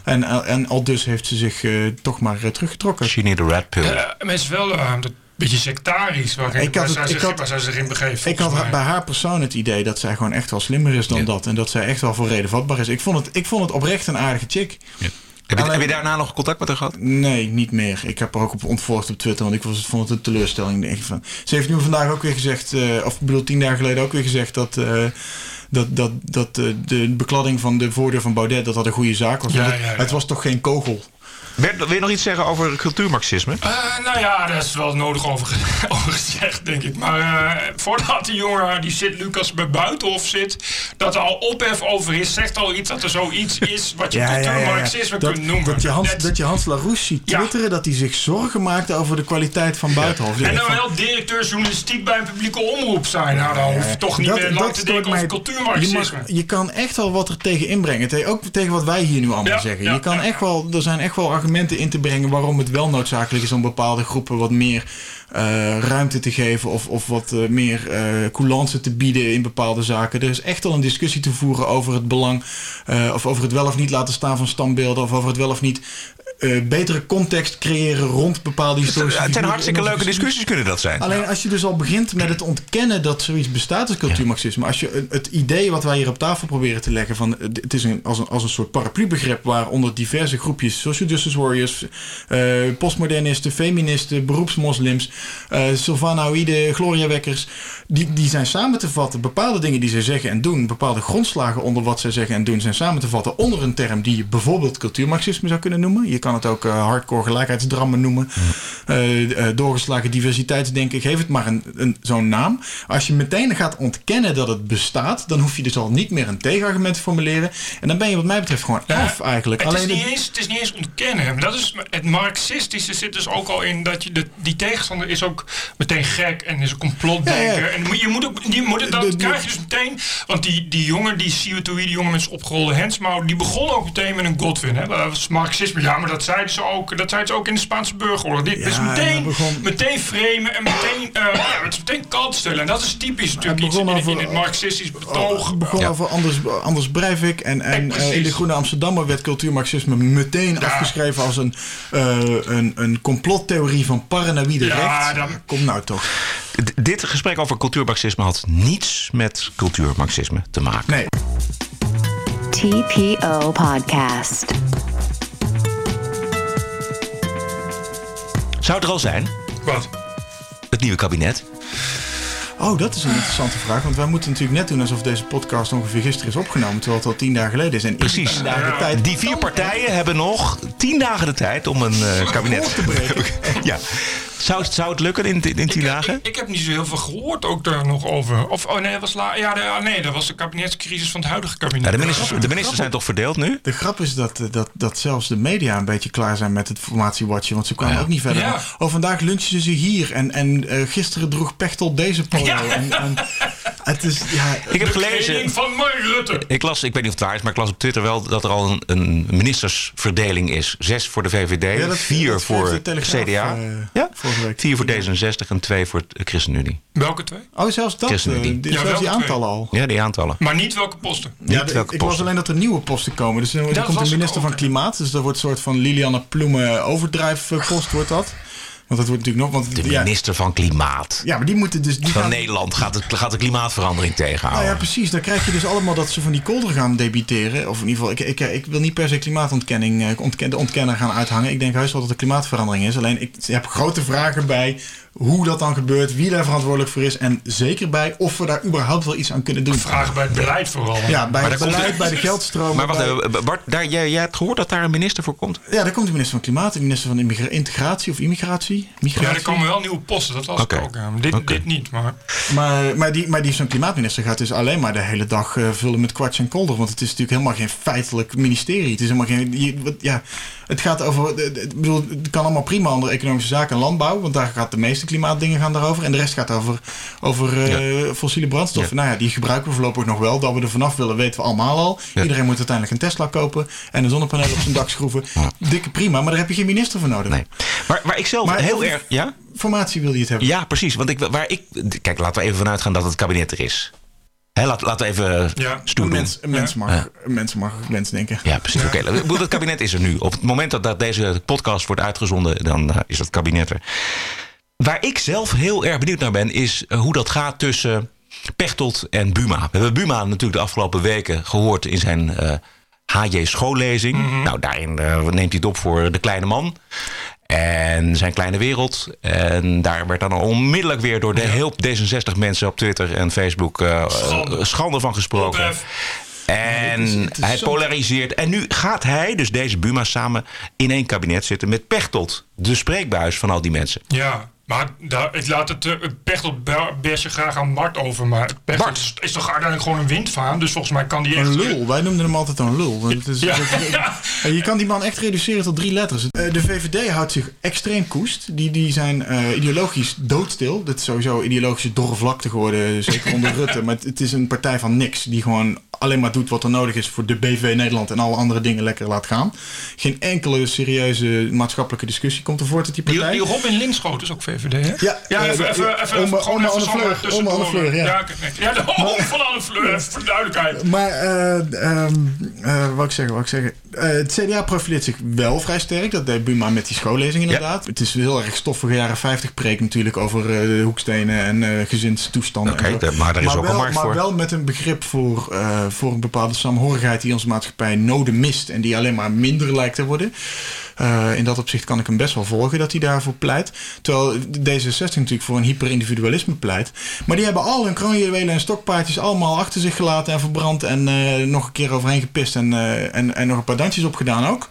en, en, al dus heeft ze zich toch maar teruggetrokken. She need a red pill. maar het is wel... dat beetje sectarisch waarin, ik had waar, zij zich, had, waar zij zich in begeeft. Ik had mij. bij haar persoon het idee dat zij gewoon echt wel slimmer is dan dat. En dat zij echt wel voor reden vatbaar is. Ik vond het, ik vond het oprecht een aardige chick. Ja. Heb je, heb je, daarna nog contact met haar gehad? Nee, niet meer. Ik heb haar ook op ontvolgd op Twitter, want ik was, vond het een teleurstelling. Denk ik van. Ze heeft nu vandaag ook weer gezegd, uh, of ik bedoel tien dagen geleden ook weer gezegd dat... Uh, dat, dat, dat uh, de bekladding van de voordeur van Baudet dat dat een goede zaak was. Ja, het, ja, ja. het was toch geen kogel? Wil je nog iets zeggen over cultuurmarxisme? Uh, nou ja, daar is wel nodig over, (laughs) over gezegd, denk ik. Maar uh, voordat die jongen, die zit Lucas bij Buitenhof zit, dat er al ophef over is, zegt al iets dat er zoiets is wat je ja, cultuurmarxisme ja, ja, kunt noemen. Dat je Hans, dat je Hans Larouche ziet twitteren dat hij zich zorgen maakte over de kwaliteit van Buitenhof. En dan wel directeur journalistiek bij een publieke omroep zijn. Nou, dan hoef je toch niet dat, meer lang te denken over cultuurmarxisme. Je, mag, je, kan echt wel wat er tegen inbrengen. Ook tegen wat wij hier nu allemaal zeggen. je kan echt wel, er zijn echt wel argumenten in te brengen waarom het wel noodzakelijk is om bepaalde groepen wat meer uh, ruimte te geven of, of wat uh, meer uh, coulance te bieden in bepaalde zaken. Er is echt al een discussie te voeren over het belang of over het wel of niet laten staan van standbeelden of over het wel of niet uh, betere context creëren rond bepaalde historische Het zijn hartstikke leuke discussies kunnen dat zijn. Alleen als je dus al begint met het ontkennen dat zoiets bestaat als cultuurmarxisme. Als je het idee wat wij hier op tafel proberen te leggen van het is een, als, een, als een soort paraplubegrip waaronder diverse groepjes social justice warriors, uh, postmodernisten, feministen, beroepsmoslims, uh, Sylvanaoïden, gloriawekkers, die, die zijn samen te vatten. Bepaalde dingen die zij zeggen en doen, bepaalde grondslagen onder wat zij zeggen en doen zijn samen te vatten onder een term die je bijvoorbeeld cultuurmarxisme zou kunnen noemen. Je kan het ook uh, hardcore gelijkheidsdrammen noemen. Doorgeslagen diversiteitsdenken. Geef het maar een, een, zo'n naam. Als je meteen gaat ontkennen dat het bestaat, dan hoef je dus al niet meer een tegenargument te formuleren. En dan ben je wat mij betreft gewoon af eigenlijk. Het, Alleen is niet eens, het is niet eens ontkennen. Dat is, het marxistische zit dus ook al in dat je de, die tegenstander is ook meteen gek en is een complotdenker. Ja, ja. En je moet ook, je moet, dat de, de, krijg je dus meteen. Want die, die jongen, die Siwetoe, die jongen met zijn opgerolde hensmouw, die begon ook meteen met een Godwin. Hè? Dat was marxisme. Ja, maar dat zeiden ze ook, dat zeiden ze ook in de Spaanse burgeroorlog. Dit is meteen, begon... meteen framen en meteen, uh, ja, het is meteen kant stellen. En dat is typisch natuurlijk iets in, over, in, het marxistisch betoog. Het begon ja. over Anders, Anders Breivik. En, en uh, in de Groene Amsterdammer werd cultuurmarxisme meteen ja. Afgeschreven als een, uh, een, een complottheorie van paranoïde ja, recht. Dan... Kom nou toch. D dit gesprek over cultuurmarxisme had niets met cultuurmarxisme te maken. Nee. TPO Podcast. Zou het er al zijn? Wat? Het nieuwe kabinet? Oh, dat is een interessante vraag. Want wij moeten natuurlijk net doen alsof deze podcast ongeveer gisteren is opgenomen. Terwijl het al tien dagen geleden is. En Precies. Die, dagen tijd die vier partijen hebben nog tien dagen de tijd om een uh, kabinet te breken. (laughs) ja. Zou het, zou het lukken in, in tien ik, dagen? Ik, ik, heb niet zo heel veel gehoord ook daar nog over. Of, oh nee, dat was la, ja, de, oh nee, dat was de kabinetscrisis van het huidige kabinet. Ja, de ministers, de ministers zijn toch verdeeld nu? De grap is dat, dat, dat zelfs de media een beetje klaar zijn met het formatiewatchen. Want ze kwamen ja. ook niet verder. Ja. Oh, vandaag lunchen ze hier. En, en uh, gisteren droeg Pechtel deze polo. Ja. En, en, (laughs) het is, ja, ik heb gelezen. van Rutte. Ik las, ik weet niet of het waar is, maar ik las op Twitter wel dat er al een, een ministersverdeling is. Zes voor de VVD, ja, vier voor de CDA, uh, ja? week. vier voor D66 en twee voor de ChristenUnie. Welke twee? Oh, zelfs dat. ChristenUnie. Uh, die, ja, zelfs die aantallen al. Ja, die aantallen. Maar niet welke posten. Niet ja, de, welke ik posten. was alleen dat er nieuwe posten komen. Dus er komt de minister van Klimaat. Dus dat wordt een soort van Lilianne Ploemen overdrijfpost wordt dat. Want dat wordt natuurlijk nog... Want, De ja, minister van Klimaat ja, maar die moeten dus... Die van gaan- Nederland gaat, het, gaat de klimaatverandering Nou tegenhouden. ja, precies. Dan krijg je dus allemaal dat ze van die kolder gaan debiteren. Of in ieder geval, ik, ik, ik wil niet per se klimaatontkenning, eh, ontken, de ontkenner gaan uithangen. Ik denk heus wel dat er klimaatverandering is. Alleen ik heb grote vragen bij hoe dat dan gebeurt, wie daar verantwoordelijk voor is. En zeker bij of we daar überhaupt wel iets aan kunnen doen. Vragen bij het beleid vooral. Ja, bij Maar het beleid, bij de geldstromen. maar wacht bij- even, Bart, daar, jij, jij hebt gehoord dat daar een minister voor komt? Ja, daar komt de minister van Klimaat, de minister van Integratie of Immigratie. Ja, er komen wel nieuwe posten, dat was ook. Dit, dit niet, maar... Maar, maar, die, maar die zo'n klimaatminister gaat dus alleen maar de hele dag eh, vullen met kwarts en kolder. Want het is natuurlijk helemaal geen feitelijk ministerie. Het is helemaal geen. je- wat- ja, het gaat over. Ik bedoel, het kan allemaal prima onder economische zaken en landbouw. Want daar gaat de meeste klimaatdingen gaan daarover. En de rest gaat over, over eh, fossiele brandstoffen. Nou ja, die gebruiken we voorlopig nog wel. Dat we er vanaf willen, weten we allemaal al. Ja. Iedereen moet uiteindelijk een Tesla kopen en een zonnepaneel op zijn dak schroeven. Dikke prima, maar daar heb je geen minister voor nodig. Nee. Maar waar ik zelf Maar heel erg... Ja? Formatie wil je het hebben. ja, precies. Want ik, waar ik... Kijk, laten we even vanuit gaan dat het kabinet er is. Hè, laat, laten we even Ja. stoer Een doen. mens, een mens, mag, Ja. een mens mag wens denken. Ja, precies. Oké, ik bedoel, het kabinet is er nu. Op het moment dat, dat deze podcast wordt uitgezonden, dan eh, is het kabinet er. Waar ik zelf heel erg benieuwd naar ben, is eh, hoe dat gaat tussen Pechtold en Buma. We hebben Buma natuurlijk de afgelopen weken gehoord in zijn eh, HJ schoollezing. Nou, daarin eh, neemt hij het op voor de kleine man. En zijn kleine wereld. En daar werd dan al onmiddellijk weer door de heel D66 mensen op Twitter en Facebook eh, Schande. eh, schande van gesproken. Ophef. En het is- het is hij polariseert. En nu gaat hij, dus deze Buma, samen in één kabinet zitten met Pechtold. De spreekbuis van al die mensen. Ja, maar daar, ik laat het uh, Pechtold be- best je graag aan Bart over. Maar Pechtold Bart. is, is toch uiteindelijk gewoon een windvaan. Dus volgens mij kan die echt... Een lul. Wij noemden hem altijd een lul. Want het is, Ja, dat- ja. (laughs) En Je kan die man echt reduceren tot drie letters. Eh, De VVD houdt zich extreem koest. Die, die zijn eh, ideologisch doodstil. Dat is sowieso ideologische dorre vlakte geworden, zeker onder (laughs) Rutte. Maar het, het is een partij van niks. Die gewoon alleen maar doet wat er nodig is voor de BV Nederland en alle andere dingen lekker laat gaan. Geen enkele serieuze maatschappelijke discussie komt er voort uit die Die, partij. die Robin Linschoot is ook VVD, hè? Ja, ja eh, even, de- even, even, Ome- gewoon even Anne zomaar Fleur, tussendoor. Ja. Ja, ja de oom van Anne Fleur, even voor de duidelijkheid. Maar, eh, wat ik zeggen, wat ik zeggen. Eh, het CDA profileert zich wel vrij sterk. Dat deed Buma met die schoollezing inderdaad. Het is heel erg stoffige jaren 50 preek natuurlijk over eh, de hoekstenen en eh gezinstoestanden. Oké, maar daar is ook een wel, markt maar voor. wel met een begrip voor, voor een bepaalde saamhorigheid die onze maatschappij noden mist. En die alleen maar minder lijkt te worden. Eh, in dat opzicht kan ik hem best wel volgen dat hij daarvoor pleit. Terwijl D66 natuurlijk voor een hyperindividualisme pleit. Maar die hebben al hun kroonjuwelen en stokpaardjes allemaal achter zich gelaten en verbrand. En eh, nog een keer overheen gepist en, eh, en, en nog een paar dansjes opgedaan ook.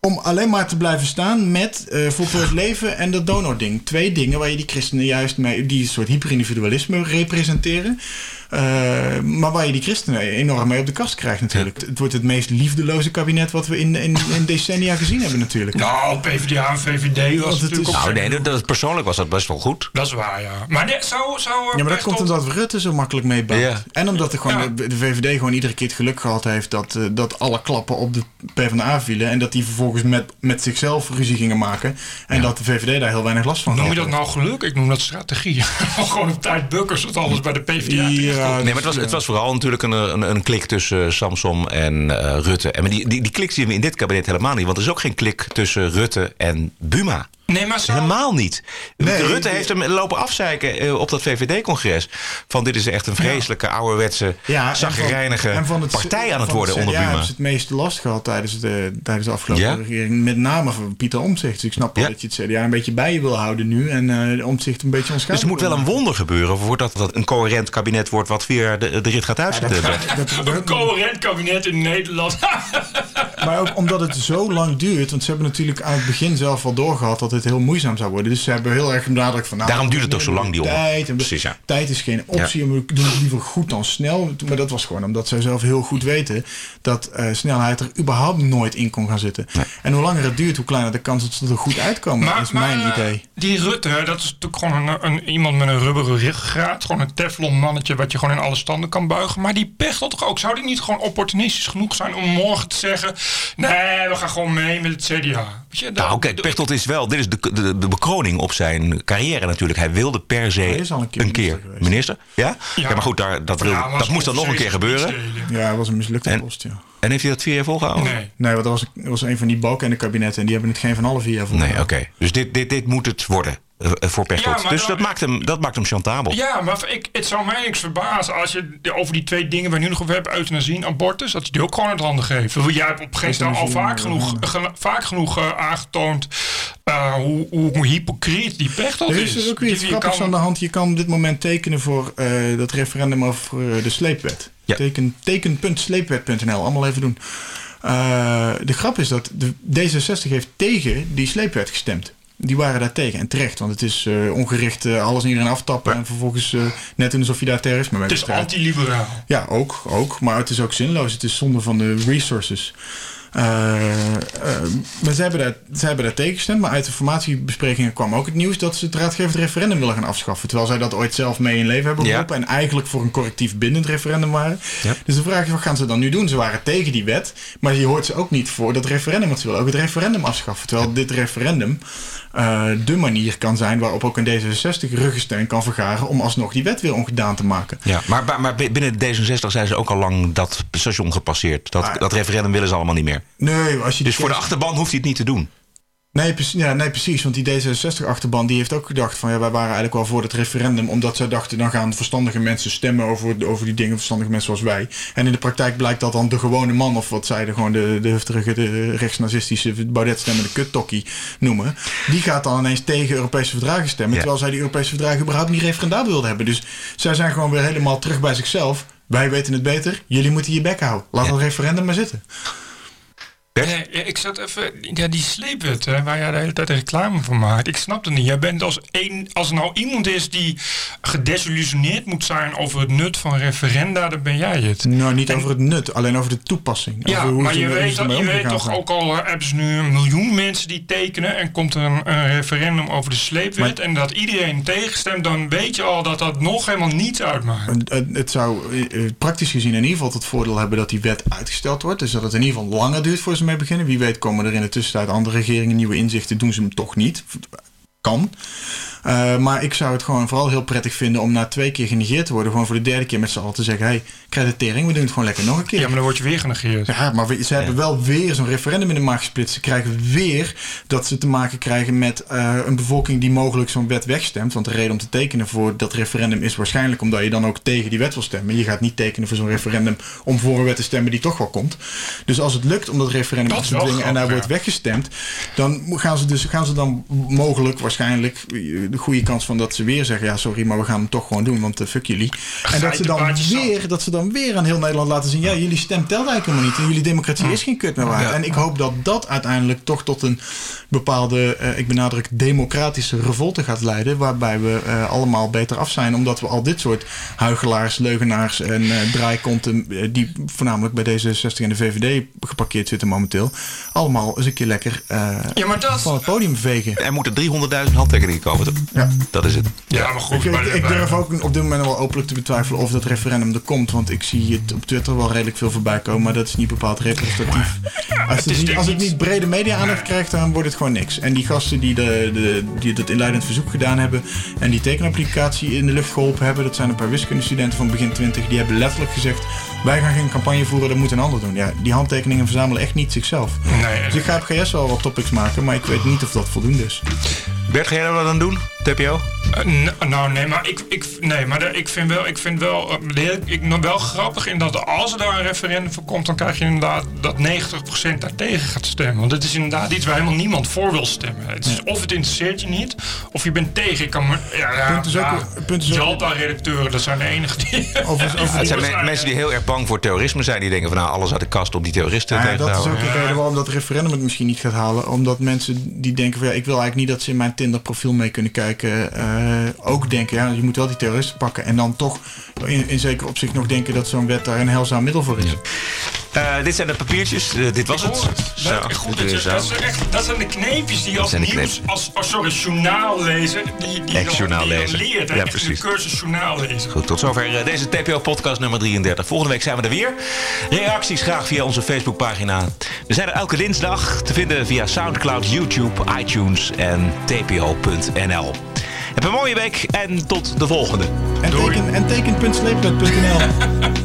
Om alleen maar te blijven staan met eh voor het leven en dat donording. Twee dingen waar je die christenen juist mee, die soort hyperindividualisme representeren. Eh, maar waar je die christenen enorm mee op de kast krijgt natuurlijk. Het wordt het meest liefdeloze kabinet wat we in, in, in decennia gezien hebben natuurlijk. Nou, PvdA en VVD was Want het natuurlijk. Nou, nee, dat, dat- persoonlijk was dat best wel goed. Dat is waar, ja. Maar zou... zou Ja, maar dat komt omdat Rutte zo makkelijk. Ja. En omdat er gewoon Ja. de, de VVD gewoon iedere keer het geluk gehad heeft dat, eh, dat alle klappen op de PvdA vielen. En dat die vervolgens met, met zichzelf ruzie gingen maken. En dat de VVD daar heel weinig last van Noem had. je dat nou geluk? Ik noem dat strategie. (laughs) Gewoon op tijd bukken, zodat alles bij de PvdA Ja. Nee, maar het was, het was vooral natuurlijk een, een, een klik tussen Samsom en eh, Rutte. En maar die, die, die klik zien we in dit kabinet helemaal niet. Want er is ook geen klik tussen Rutte en Buma. Nee, maar. Helemaal niet. Nee, Rutte heeft hem lopen afzeiken eh, op dat VVD-congres. Van dit is echt een vreselijke, ouderwetse, Ja, en zaggerijnige van- en van het- partij aan het worden CDA onder Buma. ze het meeste last gehad tijdens de, tijdens de afgelopen Ja? regering. Met name van Pieter Omtzigt. Dus ik snap wel Ja. dat je het CDA een beetje bij je wil houden nu. En eh Omtzigt een beetje Dus onschadelijk er moet wel een wonder gebeuren voordat dat een coherent kabinet wordt wat weer de, de rit gaat uitzetten. Dat- dat- (laughs) Een coherent kabinet in Nederland. (laughs) Maar ook omdat het zo lang duurt. Want ze hebben natuurlijk aan het begin zelf al doorgehad dat het heel moeizaam zou worden. Dus ze hebben heel erg benadrukt van... Nou, Daarom duurt het ook we zo lang, die tijd. Precies, ja. Tijd is geen optie. En we doen het liever goed dan snel. Maar dat was gewoon omdat zij zelf heel goed weten... dat eh, snelheid er überhaupt nooit in kon gaan zitten. En hoe langer het duurt, hoe kleiner de kans dat ze er goed uitkomen. dat is mijn eh, idee. Die Rutte, dat is natuurlijk gewoon een, een, iemand met een rubberen ruggengraat. Gewoon een teflon mannetje wat je gewoon in alle standen kan buigen. Maar die Pechtold toch ook? Zou die niet gewoon opportunistisch genoeg zijn om morgen te zeggen... Nee, we gaan gewoon mee met het CDA. Je, Nou, kijk, Pechtold is wel. Dit is de, de, de bekroning op zijn carrière natuurlijk. Hij wilde per se Hij is al een keer minister geweest. minister. Ja? ja? maar goed, daar, dat, Ja, dat moest dan nog een keer gebeuren. Ja, het was een mislukte En- post, ja. En heeft hij dat vier jaar volgehouden? Nee. Nee, want dat was, dat was een van die balken in de kabinetten. En die hebben het geen van alle vier jaar voor. Nee, oké. Dus dit, dit, dit moet het worden voor Pechtold. Ja, maar dus dan- dat maakt, hem, dat maakt hem chantabel. Ja, maar ik, het zou mij niks verbazen als je de- over die twee dingen waar nu nog over hebben, euthanasie en abortus, dat je die ook gewoon uit handen geeft. Want Jij hebt op een gegeven moment al vaak genoeg, vaak genoeg eh, aangetoond eh, hoe, hoe hypocriet die Pechtold Er is. is dus ook weer iets grappigs kan- aan de hand. Je kan op dit moment tekenen voor eh, dat referendum over eh, de sleepwet. Ja. Teken, teken.sleepwet.nl, allemaal even doen. Eh, de grap is dat de D66 heeft tegen die sleepwet gestemd. Die waren daar tegen. En terecht, want het is eh, ongericht eh, alles en iedereen aftappen. En vervolgens eh, net doen alsof je daar terrorisme mee Het is anti-liberaal. Ja, ook, ook. Maar het is ook zinloos. Het is zonde van de resources. Maar ze hebben, daar, ze hebben daar tegen gestemd. Maar uit de formatiebesprekingen kwam ook het nieuws dat ze het raadgevend referendum willen gaan afschaffen. Terwijl zij dat ooit zelf mee in leven hebben Ja. geroepen. En eigenlijk voor een correctief bindend referendum waren. Ja. Dus de vraag is, wat gaan ze dan nu doen? Ze waren tegen die wet. Maar je hoort ze ook niet voor dat referendum. Want ze willen ook het referendum afschaffen. Terwijl dit referendum eh, de manier kan zijn waarop ook een D66 ruggensteun kan vergaren. Om alsnog die wet weer ongedaan te maken. Ja, maar, maar, maar binnen D66 zijn ze ook al lang dat station gepasseerd. Dat, Ah. dat referendum willen ze allemaal niet meer. Nee, als je Dus voor de achterban hoeft hij het niet te doen. Nee, precies, ja, nee, precies. Want die D66-achterban die heeft ook gedacht van... ja, wij waren eigenlijk wel voor het referendum... omdat zij dachten, dan gaan verstandige mensen stemmen over, over die dingen... verstandige mensen zoals wij. En in de praktijk blijkt dat dan de gewone man... of wat zij de, gewoon de, de hufterige, de rechtsnazistische... Baudet stemmende kuttokkie noemen... die gaat dan ineens tegen Europese verdragen stemmen... Ja. terwijl zij die Europese verdragen überhaupt niet referendabel wilden hebben. Dus zij zijn gewoon weer helemaal terug bij zichzelf. Wij weten het beter, jullie moeten je bek houden. Laat Ja. het referendum maar zitten. Ja, ik zat even. Ja, die sleepwet, hè, waar jij de hele tijd reclame voor maakt. Ik snap het niet. Jij bent als één. Als er nou iemand is die gedesillusioneerd moet zijn over het nut van referenda, dan ben jij het. Nou, niet En- over het nut, alleen over de toepassing. Ja, maar je weet, dat, je weet toch zijn. ook al, hebben ze nu een miljoen mensen die tekenen en komt er een, een referendum over de sleepwet Maar- en dat iedereen tegenstemt, dan weet je al dat dat nog helemaal niets uitmaakt. Het- Het, zou eh, eh, praktisch gezien in ieder geval het voordeel hebben dat die wet uitgesteld wordt. Dus dat het in ieder geval langer duurt voor ze mee beginnen. Wie weet komen er in de tussentijd andere regeringen nieuwe inzichten, doen ze hem toch niet. Kan. Eh, maar ik zou het gewoon vooral heel prettig vinden om na twee keer genegeerd te worden, gewoon voor de derde keer met z'n allen te zeggen: hey, creditering, we doen het gewoon lekker nog een keer. Ja, maar dan word je weer genegeerd. Ja, maar we- ze hebben wel weer zo'n referendum in de maag gesplitst. Ze krijgen weer dat ze te maken krijgen met eh, een bevolking die mogelijk zo'n wet wegstemt. Want de reden om te tekenen voor dat referendum is waarschijnlijk omdat je dan ook tegen die wet wil stemmen. Je gaat niet tekenen voor zo'n referendum om voor een wet te stemmen die toch wel komt. Dus als het lukt om dat referendum Dat te dwingen en daar wordt weggestemd, dan gaan ze, dus, gaan ze dan mogelijk, waarschijnlijk, de goede kans van dat ze weer zeggen: ja, sorry, maar we gaan hem toch gewoon doen, want eh, fuck jullie. En dat ze, dan weer, dat ze dan weer aan heel Nederland laten zien: ja, jullie stem telt eigenlijk helemaal niet. En jullie democratie is geen kut meer waard. Ja. En ik hoop dat dat uiteindelijk toch tot een bepaalde, eh, ik benadruk, democratische revolte gaat leiden. Waarbij we eh, allemaal beter af zijn. Omdat we al dit soort huigelaars, leugenaars en eh draaikonten. die voornamelijk bij D66 en de VVD geparkeerd zitten momenteel. Allemaal eens een keer lekker eh, Ja, maar dat- van het podium vegen. Er moeten 300.000 handtekeningen komen. Ja. Dat is het. Ja, maar goed. Ik, maar- ik, ik durf ook op dit moment wel openlijk te betwijfelen of dat referendum er komt. Want ik zie het op Twitter wel redelijk veel voorbij komen. Maar dat is niet bepaald representatief. Als het, niet, als het niet- brede media-aandacht krijgt, dan wordt het gewoon niks. En die gasten die, de, de, die dat inleidend verzoek gedaan hebben... en die tekenapplicatie in de lucht geholpen hebben... dat zijn een paar wiskundestudenten van begin 20... die hebben letterlijk gezegd... wij gaan geen campagne voeren, dat moet een ander doen. Ja, die handtekeningen verzamelen echt niet zichzelf. Nee, Dus ik ga op GS wel wat topics maken... maar ik weet niet of dat voldoende is. Bert, ga jij dat dan doen? TPO? Eh, nou, nee, maar ik, ik, nee, maar de- ik vind wel, ik vind wel, eh, de hele- ik, nog wel grappig in dat als er daar een referendum voor komt, dan krijg je inderdaad dat 90% daartegen gaat stemmen. Want het is inderdaad iets waar helemaal niemand voor wil stemmen. Het is, Of het interesseert je niet, of je bent tegen. Ik kan me, ja, ja, Punt is ook- ja, punt is ook- Jalta-redacteuren, dat zijn de enigen die... Over- (laughs) Het zijn me- mensen die heel erg bang voor terrorisme zijn. Die denken van nou, alles uit de kast om die terroristen Ja, tegen te dat is houden. ook de reden waarom dat referendum het misschien niet gaat halen. Omdat mensen die denken van ja, ik wil eigenlijk niet dat ze in mijn Tinder profiel mee kunnen kijken. Eh, ook denken, ja, je moet wel die terroristen pakken. En dan toch in, in zeker opzicht nog denken dat zo'n wet daar een heilzaam middel voor is. Eh, dit zijn de papiertjes. Eh, dit was het. Zo, goed dat, zijn echt, dat zijn de kneepjes die je als de nieuws, als, als sorry, journaallezer, die, die, Echt die je leert. Ja, precies. Een cursus journaallezen. Goed, tot zover eh, deze TPO-podcast nummer 33. Volgende week zijn we er weer. Reacties graag via onze Facebookpagina. We zijn er elke dinsdag te vinden via Soundcloud, YouTube, iTunes en tpo.nl. Heb een mooie week en tot de volgende. En teken, en teken.sleepwet.nl.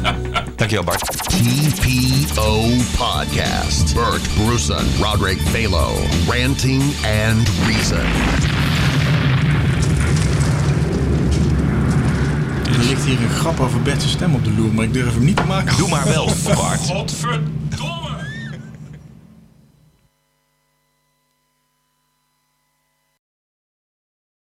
(laughs) Dankjewel Bart. TPO Podcast. Bert Bruson, Roderick Balo. Ranting and Reason. Er ligt hier een grap over Bert's stem op de loer, maar ik durf hem niet te maken. Doe maar wel, (laughs) Bart. Godverdomme!